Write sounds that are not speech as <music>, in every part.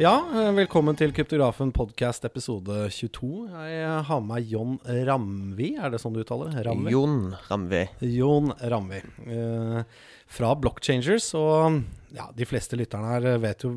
Ja, eh, velkommen til Kryptografen podcast episode 22. Jeg har med meg Jon Ramvi, er det sånn du uttaler det? Ramvi? Jon Ramvi. Jon Ramvi. Eh, fra Blockchangers. Og ja, de fleste lytterne her vet jo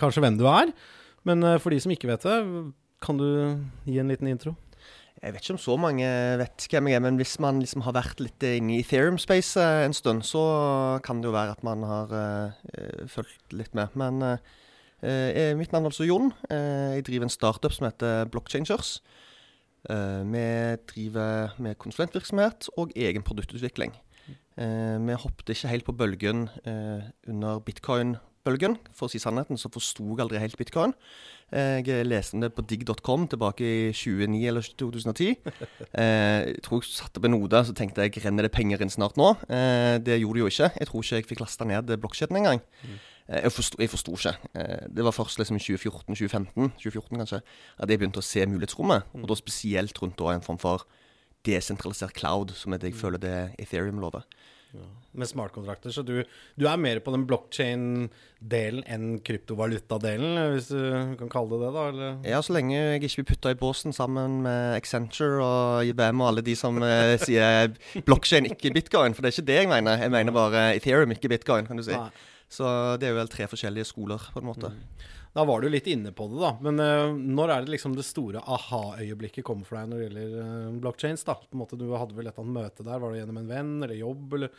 kanskje hvem du er. Men eh, for de som ikke vet det, kan du gi en liten intro? Jeg vet ikke om så mange vet hvem jeg er, men hvis man liksom har vært litt inne i Ethereum-space eh, en stund, så kan det jo være at man har uh, fulgt litt med. Men uh, mitt navn er altså Jon. Eh, jeg driver en startup som heter Blockchangers. vi driver med konsulentvirksomhet og egen produktutvikling. vi hoppet ikke helt på bølgen under bitcoin-bølgen. For å si sannheten så forsto jeg aldri helt bitcoin. Jeg leste det på digg.com tilbake i 2009 eller 2010. Eh, jeg tror jeg satte opp en node så tenkte jeg renner det penger inn snart nå. Eh, det gjorde det jo ikke. Jeg tror ikke jeg fikk lasta ned blokkjeden engang. Mm. Eh, jeg forsto, jeg forsto ikke. Eh, det var først liksom i 2014-2015 2014 kanskje, at jeg begynte å se mulighetsrommet. Mm. Og da spesielt rundt da en form for desentralisert cloud, som er det jeg mm. føler det Ethereum lover. Ja. Med smartkontrakter. Så du, du, er mer på den blockchain-delen enn kryptovaluta-delen, hvis du kan kalle det det? da? Eller? Ja, så lenge jeg ikke blir putta i båsen sammen med Accenture og IBM og alle de som eh, sier blockchain, ikke bitcoin. For det er ikke det jeg mener. Jeg mener bare Ethereum, ikke bitcoin, kan du si. Nei. Så det er jo vel tre forskjellige skoler, på en måte. Mm. Da var du litt inne på det, da. Men uh, når er det liksom det store aha-øyeblikket kommer for deg når det gjelder uh, blockchains? da? På en måte, Du hadde vel et annet møte der? Var det gjennom en venn eller jobb? eller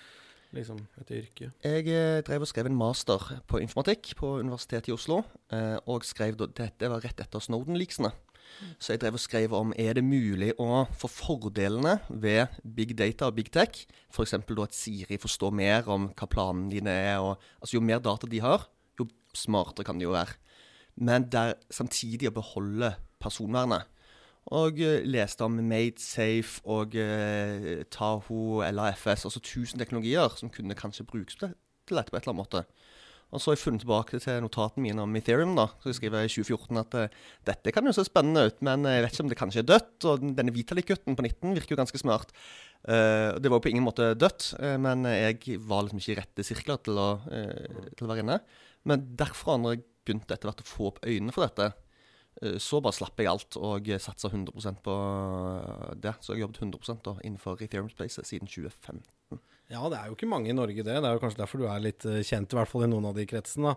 liksom et yrke? Jeg uh, drev og skrev en master på informatikk på Universitetet i Oslo. Og skrev Dette var rett etter Snowden-leaksene. Så jeg drev og skrev om er det mulig å få fordelene ved big data og big tech, f.eks. at Siri forstår mer om hva planene dine er. Og, altså Jo mer data de har, jo smartere kan de jo være men der samtidig å beholde personvernet. Og uh, leste om Made Safe og eh, Taho, LAFS, altså 1000 teknologier som kunne kanskje brukes til dette på et eller annet måte. Og så har jeg funnet tilbake til notatene mine om Ethereum. da, så jeg skriver i 2014 at uh, dette kan jo se spennende ut, men jeg vet ikke om det kanskje er dødt. Og denne Vitalik-gutten på 19 virker jo ganske smart. Uh, det var jo på ingen måte dødt, men jeg var liksom ikke i rette sirkler til å, til å være inne. Men derfra, når jeg begynte etter hvert å få opp øynene for dette, eh, så bare slapp jeg alt og satsa 100% på det. Så jeg jobbet 100% da, innenfor Ethereum Space siden 2015. Ja, det er jo ikke mange i Norge, det. Det er jo kanskje derfor du er litt eh, kjent, i hvert fall i noen av de kretsene.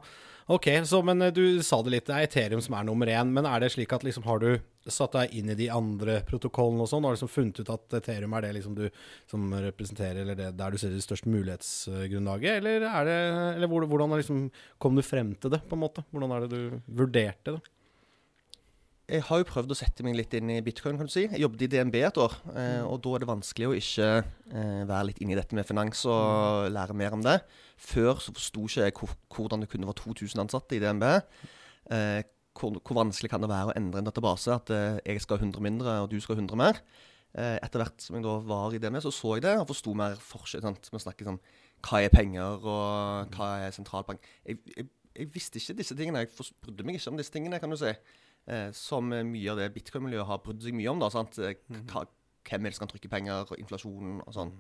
Ok, så, men eh, du sa det litt, det er Ethereum som er nummer én. Men er det slik at liksom har du satt deg inn i de andre protokollene og sånn, og liksom funnet ut at Ethereum er det liksom du som representerer, eller det, der du ser det største mulighetsgrunnlaget? Eller, er det, eller hvordan liksom, kom du frem til det, på en måte? Hvordan er det du vurderte det? Jeg har jo prøvd å sette meg litt inn i bitcoin. kan du si. Jeg jobbet i DNB et år. Eh, mm. og da er det vanskelig å ikke eh, være litt inne i dette med finans og mm. lære mer om det. Før så forsto ikke jeg hvordan det kunne være 2000 ansatte i DNB. Eh, hvor, hvor, vanskelig kan det være å endre en database? At jeg skal ha 100 mindre, og du skal ha 100 mer. Etter hvert som jeg da var i DNB, så så jeg det og forsto mer forskjell. Sant? Vi snakker sånn Hva er penger, og hva er sentralbank? Jeg, jeg, jeg visste ikke disse tingene. Jeg brydde meg ikke om disse tingene, kan du si. Eh, som mye av det bitcoin-miljøet har brydd seg mye om. da, sant? Eh, mhm. Hva, hvem er det som kan trykke penger, inflasjonen og sånn.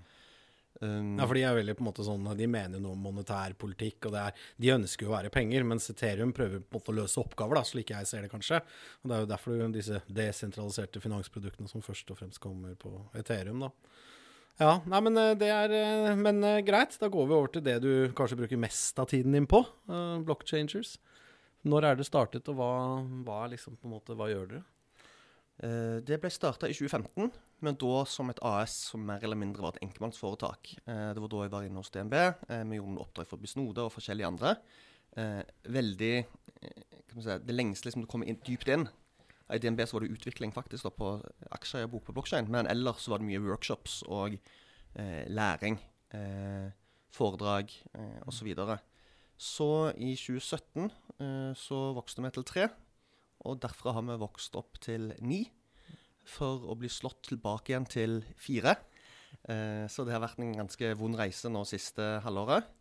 Um, ja, for de er veldig på en måte sånn De mener noe om monetær politikk, og er, de ønsker jo å være penger, mens Ethereum prøver på en måte å løse oppgaver, da, slik jeg ser det kanskje. Og Det er jo derfor disse desentraliserte finansproduktene som først og fremst kommer på Ethereum, da. Ja, nei, men eh, det er Men greit, da går vi over til det du kanskje bruker mest av tiden din på. Uh, blockchangers. Når er det startet, og hva, hva, liksom, måte, hva gjør dere? Eh, det ble starta i 2015, men da som et AS som mer eller mindre var et enkeltmannsforetak. Eh, det var da jeg var inne hos DNB. Eh, vi gjorde oppdrag for Bisnode og forskjellige andre. Eh, veldig eh, si, Det lengste liksom, du kommer inn, dypt inn. I DNB så var det utvikling faktisk da, på aksjer og bok på blokkjein, men ellers var det mye workshops og eh, læring. foredrag eh, osv. Så, så i 2017 Eh, så vokste vi til tre. Og derfra har vi vokst opp til ni. For å bli slått tilbake igjen til fire. Eh, så det har vært en ganske vond reise nå siste halvåret.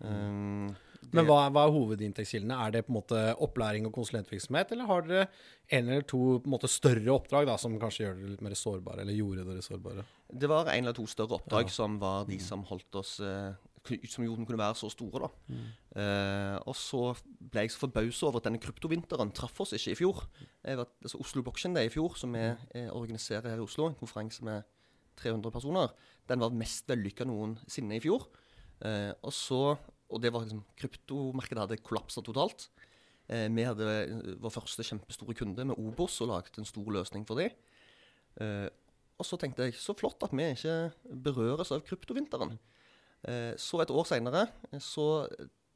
Um, Men hva, hva, er hovedinntektskildene? Er det på en måte opplæring og konsulentvirksomhet, eller har dere en eller to måte, større oppdrag da, som kanskje gjør dere litt mer sårbare, eller gjorde dere sårbare? Det var en eller to større oppdrag ja. som var de som holdt oss uh, som gjorde at kunne være så store. da. Eh, og så ble jeg så forbausa over at denne kryptovinteren traff oss ikke i fjor. Var, altså Oslo Blockchain Day i fjor, som vi eh, organiserer her i Oslo, en konferanse med 300 personer, den var mest vellykka noensinne i fjor. Eh, og så, og det var liksom Kryptomarkedet hadde kollapsa totalt. Eh, vi hadde vår første kjempestore kunde med Obos og laget en stor løsning for dem. Eh, og så tenkte jeg så flott at vi ikke berøres av kryptovinteren. Eh, så et år seinere så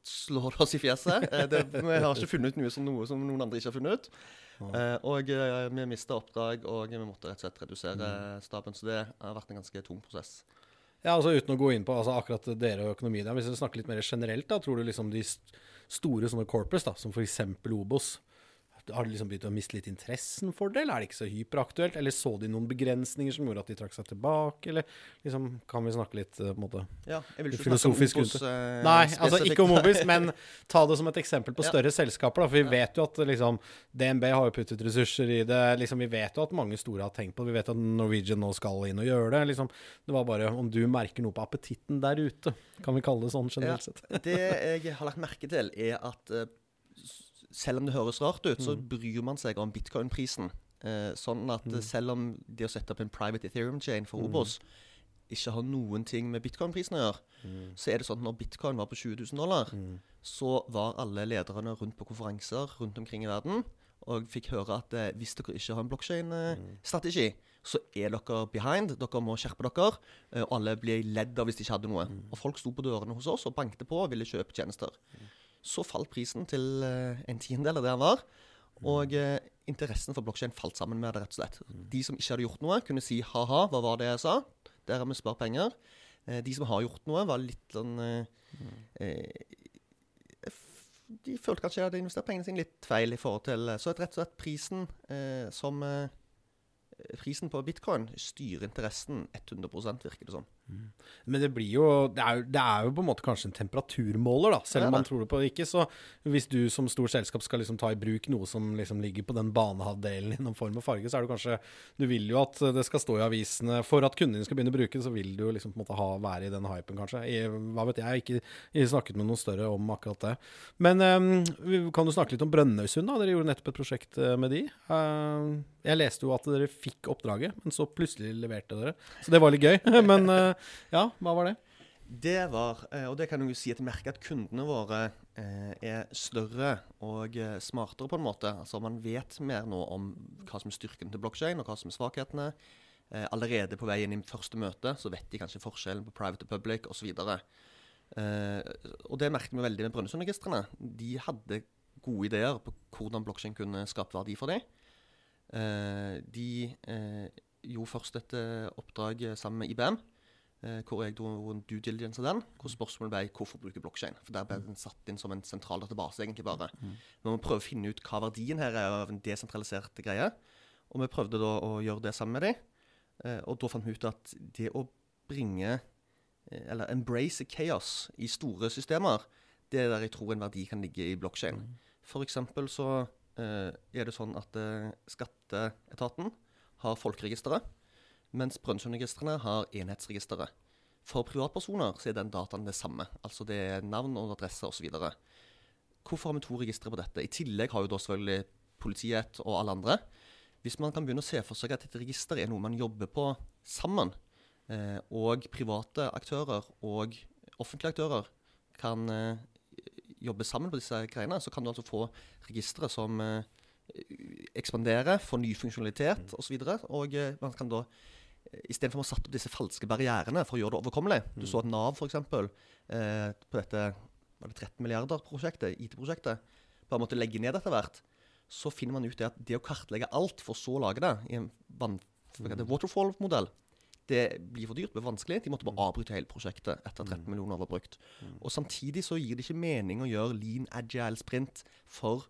slår det oss i fjeset. Eh, det, vi har ikke funnet ut noe som, noe som noen andre ikke har funnet ut. Eh, og eh, vi mista oppdrag, og vi måtte rett og slett redusere staben. Så det har vært en ganske tung prosess. Ja, altså Uten å gå inn på altså, akkurat dere og økonomi der, hvis vi snakker litt mer generelt, da, tror du liksom de st- store sånne corpus, da, som f.eks. Obos, har de liksom begynt å miste litt interessen for det, eller er det ikke så hyperaktuelt? Eller så de noen begrensninger som gjorde at de trakk seg tilbake, eller liksom, kan vi snakke litt eh, på en måte Ja, jeg vil ikke Filosofisk om Obos, eh, Nei, altså ikke om Obis, <laughs> men ta det som et eksempel på Ja. større selskaper. Da, for vi Ja. vet jo at liksom, DNB har jo puttet ressurser i det. Liksom, vi vet jo at mange store har tenkt på det. Vi vet at Norwegian nå skal inn og gjøre det. Liksom, det var bare om du merker noe på appetitten der ute. Kan vi kalle det sånn generelt sett? Det jeg har lagt merke til, er at eh, selv om det høres rart ut, så Mm. bryr man seg om bitcoin-prisen. Eh, sånn at mm. selv om det å sette opp en private Ethereum-chain for Mm. Ikke har noen ting med bitcoin-prisen å gjøre, så er det sånn at når bitcoin var på 20 000 dollar, Mm. så var alle lederne rundt på konferanser rundt omkring i verden og fikk høre at eh, hvis dere ikke har en blokkjein-strategi, så er dere behind. Dere må skjerpe dere. eh, Og alle ble ledd av hvis de ikke hadde noe. Og folk sto på dørene hos oss og bankte på og ville kjøpe tjenester. Så falt prisen til eh, en tiendedel av det den var. Og eh, interessen for blokkjede falt sammen med det, rett og slett. De som ikke hadde gjort noe, kunne si ha-ha, hva var det jeg sa? Der har vi spart penger. Eh, de som har gjort noe, var litt sånn eh, eh, De følte kanskje de hadde investert pengene sine litt feil i forhold til Så rett og slett prisen eh, som eh, Prisen på bitcoin styrer interessen 100 virker det som. Men det blir jo det er, det er jo på en måte kanskje en temperaturmåler, da, selv om man tror det på det ikke. Så hvis du som stort selskap skal liksom ta i bruk noe som liksom ligger på den banehalvdelen i noen form og farge, så er det kanskje Du vil jo at det skal stå i avisene For at kundene skal begynne å bruke det, så vil du liksom på en måte ha, være i den hypen, kanskje. I, hva vet jeg, jeg har ikke, ikke snakket med noen større om akkurat det. Men um, kan du snakke litt om Brønnøysund? da? Dere gjorde nettopp et prosjekt eh, med de. Uh, jeg leste jo at dere fikk oppdraget, men så plutselig leverte dere. Så det var litt gøy. <laughs> men eh, ja, hva var det? Det var, eh, og det kan jeg jo si jeg merker at kundene våre eh, er større og eh, smartere på en måte. Altså Man vet mer nå om hva som er styrken til blokkjede, og hva som er svakhetene. Allerede på vei inn i første møte så vet de kanskje forskjellen på private og public osv. Eh, og det merket vi veldig med Brønnøysundregistrene. De hadde gode ideer på hvordan blokkjede kunne skape verdi for dem. De gjorde først et oppdrag sammen med IBM hvor jeg dro en due diligence av den. Hvor spørsmålet ble hvorfor bruke blokkjein. For der ble den satt inn som en sentral database, egentlig bare. Men vi må prøve å finne ut hva verdien her er av en desentralisert greie. Og vi prøvde da å gjøre det sammen med dem. Eh, og da fant vi ut at det å bringe eh, Eller embrace chaos i store systemer, det er der jeg tror en verdi kan ligge i blokkjein. For eksempel så eh, er det sånn at eh, skatteetaten har folkeregisteret mens Brønnøysundregistrene har enhetsregisteret. For privatpersoner så er den dataen det samme. Altså det er navn og adresse osv. Hvorfor har vi to registre på dette? I tillegg har jo da selvfølgelig politiet og alle andre. Hvis man kan begynne å se for seg at et register er noe man jobber på sammen, eh, og private aktører og offentlige aktører kan eh, jobbe sammen på disse greiene, så kan du altså få registre som eh, ekspanderer, får ny funksjonalitet osv. Og, så videre, og eh, man kan da Istedenfor å ha satt opp disse falske barrierene for å gjøre det overkommelig. Du så at Nav f.eks. Eh, på dette var det 13 milliarder-prosjektet, IT-prosjektet, bare måtte legge ned etter hvert. Så finner man ut det at det å kartlegge alt for så å lage det i en det, waterfall-modell, det blir for dyrt, det blir vanskelig. De måtte bare avbryte hele prosjektet etter 13 millioner var brukt. Og samtidig så gir det ikke mening å gjøre lean agile sprint for,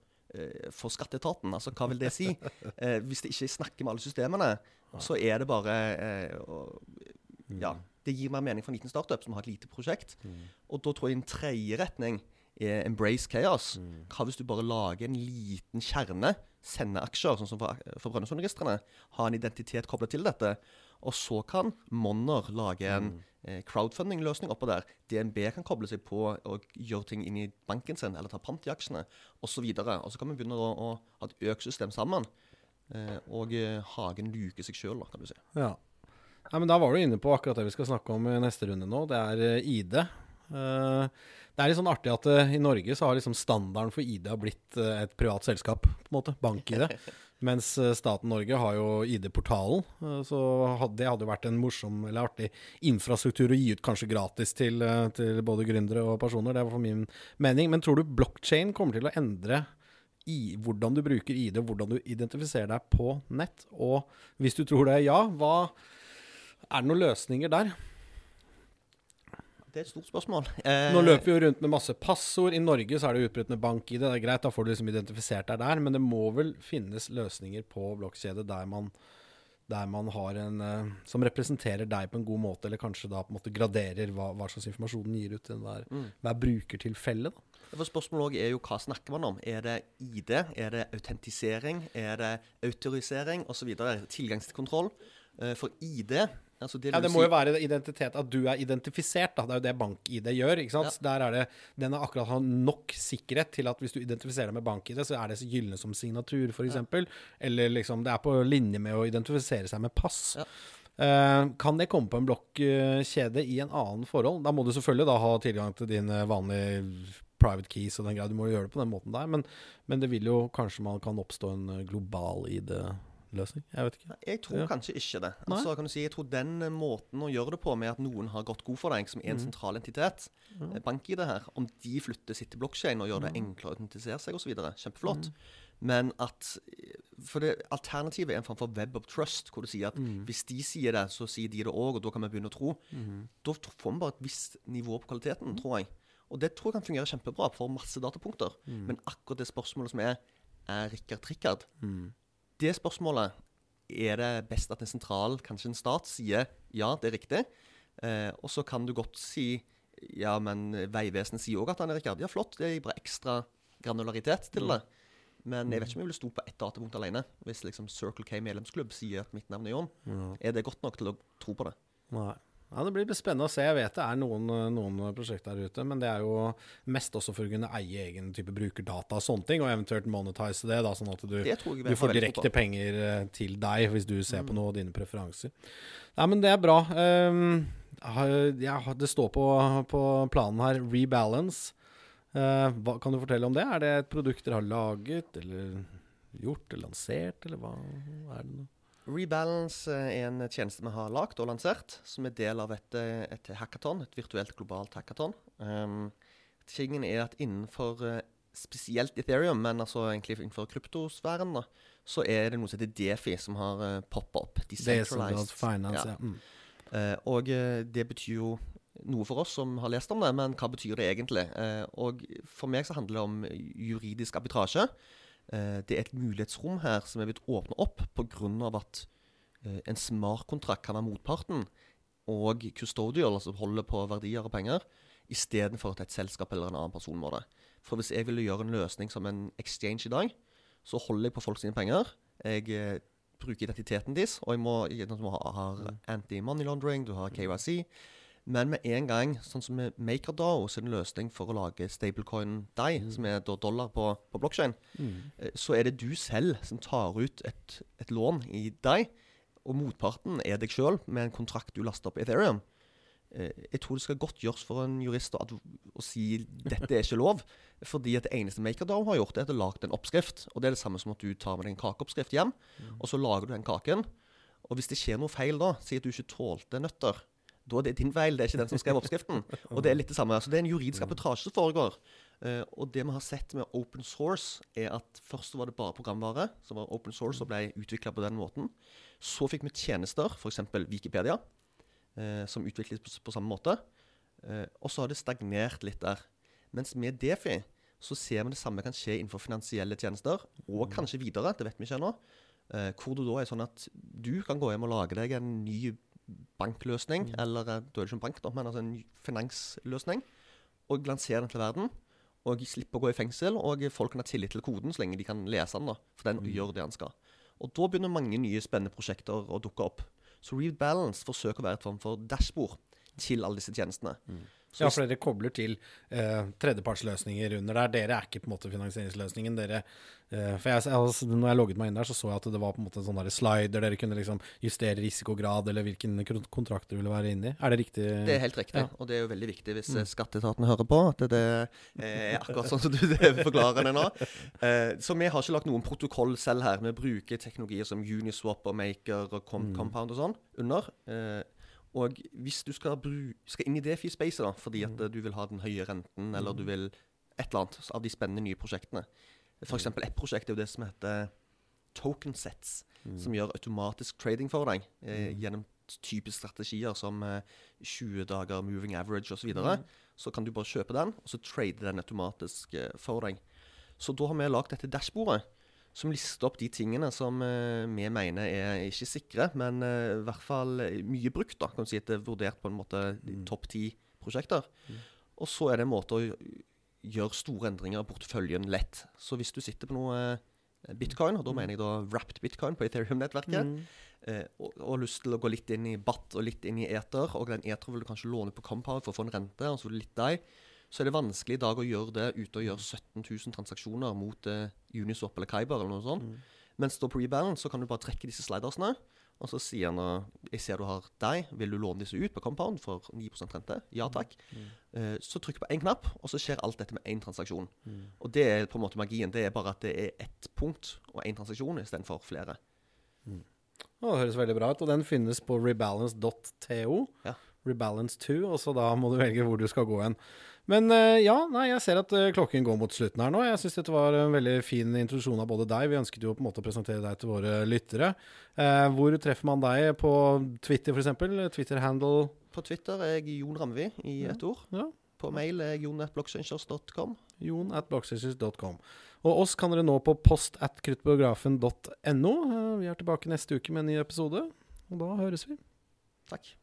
for skatteetaten. Altså, hva vil det si? Eh, hvis det ikke snakker med alle systemene, så er det bare eh, å- Ja. Det gir mer mening for en liten startup som har et lite prosjekt. Og da tror jeg en tredje retning er embrace chaos. Hva hvis du bare lager en liten kjerne, sender aksjer, sånn som for, for Brønnøysundregistrene, ha en identitet koblet til dette, og så kan Monner lage en eh, crowdfunding-løsning oppå der. DNB kan koble seg på og gjøre ting inn i banken sin, eller ta pant i aksjene osv. Og, så og så kan vi begynne å, å ha et økosystem sammen. Eh, og eh, Hagen luker seg sjøl, kan du si. Ja. ja. men Da var du inne på akkurat det vi skal snakke om i neste runde nå. Det er uh, ID. Uh, det er litt sånn artig at uh, i Norge så har liksom standarden for ID blitt et privat selskap. på en måte, Bank-ID. <laughs> Mens staten Norge har jo ID-portalen. Så det hadde jo vært en morsom eller artig infrastruktur å gi ut kanskje gratis til, til både gründere og personer. Det var for min mening. Men tror du blockchain kommer til å endre i, hvordan du bruker ID, hvordan du identifiserer deg på nett. Og hvis du tror det er ja, hva er det noen løsninger der? Det er et stort spørsmål. Eh, Nå løper vi jo rundt med masse passord. I Norge så er det utbrutt med bank-ID. Det er greit, da får du liksom identifisert deg der. Men det må vel finnes løsninger på blokkjede der man, der man har en eh, som representerer deg på en god måte, eller kanskje da på en måte graderer hva, hva slags informasjon den gir ut til hver, mm. hver brukertilfelle. da. For Spørsmålet er jo hva snakker man om. Er det ID? Er det autentisering? Er det autorisering osv.? Tilgangskontroll. Eh, for ID altså det, ja, det må jo være identitet, at du er identifisert. Da. Det er jo det bank-ID gjør. ikke sant? Ja. Der er det, Den har akkurat nok sikkerhet til at hvis du identifiserer deg med bank-ID, så er det så gylne som signatur, f.eks. Ja. Eller liksom, det er på linje med å identifisere seg med pass. Ja. Uh, kan det komme på en blokkjede i en annen forhold? Da må du selvfølgelig da ha tilgang til din vanlige private keys og den greia. Du må jo gjøre det på den måten der. Men, men, det vil jo kanskje man kan oppstå en global global ID-løsning. Jeg vet ikke. Jeg tror ja. kanskje ikke det. Altså, kan du si, jeg tror den eh, måten å gjøre det på, med at noen har gått god for deg som en mm. sentral entitet, mm. bank-ID her, om de flytter sitt til blokkjede og gjør det mm. enklere å autentisere seg osv., kjempeflott. Mm. Men at For det alternativet er en form for web of trust, hvor du sier at mm. hvis de sier det, så sier de det òg, og da kan vi begynne å tro. Mm. Da får vi bare et visst nivå på kvaliteten, mm. tror jeg. Og det tror jeg kan fungere kjempebra for masse datapunkter. Mm. Men akkurat det spørsmålet som er er Rikard Rikard, mm. Det spørsmålet er det best at en sentral, kanskje en stat, sier ja, det er riktig. Eh, og så kan du godt si ja, men Vegvesenet sier òg at han er Rikard. Ja, flott, det gir bare ekstra granularitet til mm. det. Men jeg vet ikke om jeg ville stå på ett datapunkt alene. Hvis liksom Circle K medlemsklubb sier at mitt navn er Jon, Ja. er det godt nok til å tro på det? Nei. Ja, Det blir spennende å se. Jeg vet det er noen, noen prosjekter der ute, men det er jo mest også for å kunne eie egen type brukerdata og sånne ting, og eventuelt monetize det, da, sånn at du, du får direkte penger eh, til deg hvis du ser mm. på noe av dine preferanser. Nei, men det er bra. Um, ja, det står på, på, planen her rebalance. Uh, hva kan du fortelle om det? Er det et produkt dere har laget, eller gjort, eller lansert, eller hva er det? nå? Rebalance er en tjeneste vi har lagd og lansert, som er del av et, et hackathon, et virtuelt globalt hackathon. Um, tingen er at innenfor uh, spesielt Ethereum, men altså egentlig innenfor kryptosfæren, da, så er det noe som heter Defi, som har uh, eh, poppa opp. Decentralized finance, ja. ja. Mm. Uh, og uh, det betyr jo noe for oss som har lest om det, men hva betyr det egentlig? og for meg så handler det om juridisk arbitrasje. Eh, det er et mulighetsrom her som er blitt åpna opp pga. at eh, en smartkontrakt kan være motparten og custodial, altså holder på verdier og penger, istedenfor at et selskap eller en annen person må det. For hvis jeg ville gjøre en løsning som en exchange i dag, så holder jeg på folk sine penger. Jeg eh, bruker identiteten deres, og jeg må, jeg, må mm. anti-money laundering, du har KYC. Men med en gang, sånn som med MakerDAO, er en løsning for å lage stablecoin DAI, mm. som er dollar på, på blokkjede, mm. Eh, så er det du selv som tar ut et, et lån i DAI, og motparten er deg sjøl med en kontrakt du laster opp i Ethereum. Eh, jeg tror det skal godt gjøres for en jurist å, å si dette er ikke lov. <laughs> Fordi at det eneste MakerDAO har gjort, er at det har lagd en oppskrift. Og det er det samme som at du tar med deg en kakeoppskrift hjem, mm. og så lager du den kaken. Og hvis det skjer noe feil da, si at du ikke tålte nøtter, da er det din feil, det er ikke den som skrev oppskriften. <laughs> Og det er litt det samme. Så det er en juridisk arbitrasje som foregår. Uh, og det vi har sett med open source, er at først var det bare programvare som var open source og ble utvikla på den måten. Så fikk vi tjenester, f.eks. Wikipedia, uh, som utvikles på, på samme måte. Uh, og så har det stagnert litt der. Mens med Defi så ser vi det samme kan skje innenfor finansielle tjenester, og kanskje videre, det vet vi ikke ennå. hvor det da er sånn at du kan gå hjem og lage deg en ny bankløsning, mm. eller du er ikke en bank, da, men altså en finansløsning, og lansere den til verden. Og slippe å gå i fengsel, og folk kan ha tillit til koden så lenge de kan lese den. da, For den mm. gjør det den skal. Og da begynner mange nye spennende prosjekter å dukke opp. Så Read Balance forsøker å være et form for dashbord til alle disse tjenestene. Så Ja, for dere kobler til eh, tredjepartsløsninger under der. Dere er ikke på en måte finansieringsløsningen. Dere, eh, for jeg, altså, når jeg logget meg inn der, så så jeg at det var på en måte en sånn der slider. Dere kunne liksom justere risikograd eller hvilken kontrakt dere ville være inne i. Er det riktig? Det er helt riktig, Ja. og det er jo veldig viktig hvis Mm. eh, skatteetaten hører på. At det er akkurat sånn som du <laughs> forklarer det nå. Eh, så vi har ikke lagt noen protokoll selv her. Vi bruker teknologier som Uniswap og Maker og Com Mm. Compound og sånn under. Eh, og hvis du skal, skal inn i Defi-spacet da, fordi at Mm. eh, du vil ha den høye renten, eller du vil et eller annet av de spennende nye prosjektene For eksempel ett prosjekt er jo det som heter token sets, Mm. som gjør automatisk trading for deg eh, gjennom typiske strategier som eh, 20 dager moving average osv. Så, videre. så kan du bare kjøpe den, og så trade den automatisk eh, for deg. Så da har vi lagd dette dashbordet som lister opp de tingene som eh, vi mener er ikke sikre, men eh, i hvert fall eh, mye brukt. da, kan du si at det er vurdert på en måte Mm. topp ti prosjekter. Og så er det en måte å gjøre store endringer av porteføljen lett. Så hvis du sitter på noe eh, bitcoin, og da mener jeg da wrapped bitcoin på Ethereum-nettverket, Mm. eh, og, og har lyst til å gå litt inn i BAT og litt inn i Ether, og den Ether vil du kanskje låne på Compound for å få en rente, og så vil du litt deg, så er det vanskelig i dag å gjøre det ute og gjøre 17 000 transaksjoner mot eh, Uniswap eller Kyber eller noe sånt. Mm. Mens da på Rebalance så kan du bare trekke disse slidersene, og så sier han eh, Jeg ser du har deg, vil du låne disse ut på Compound for 9% rente? Ja takk. Eh, så trykk på én knapp, og så skjer alt dette med én transaksjon. Og det er på en måte magien. Det er bare at det er ett punkt og én transaksjon istedenfor flere. Å, det høres veldig bra ut. Og den finnes på rebalance.to. Ja. Rebalance2, og så da må du velge hvor du skal gå hen. Men eh, ja, nei, jeg ser at eh, klokken går mot slutten her nå. Jeg syns dette var en veldig fin introduksjon av både deg. Vi ønsket jo på en måte å presentere deg til våre lyttere. Eh, hvor treffer man deg på Twitter, f.eks.? Twitter-handle? På Twitter er jeg Jon Ramvi i Ja. ord. Ja. På mail er jon.blockchangers.com. Jon. Og oss kan dere nå på post at kruttbiografen.no. Eh, vi er tilbake neste uke med en ny episode, og da høres vi. Takk.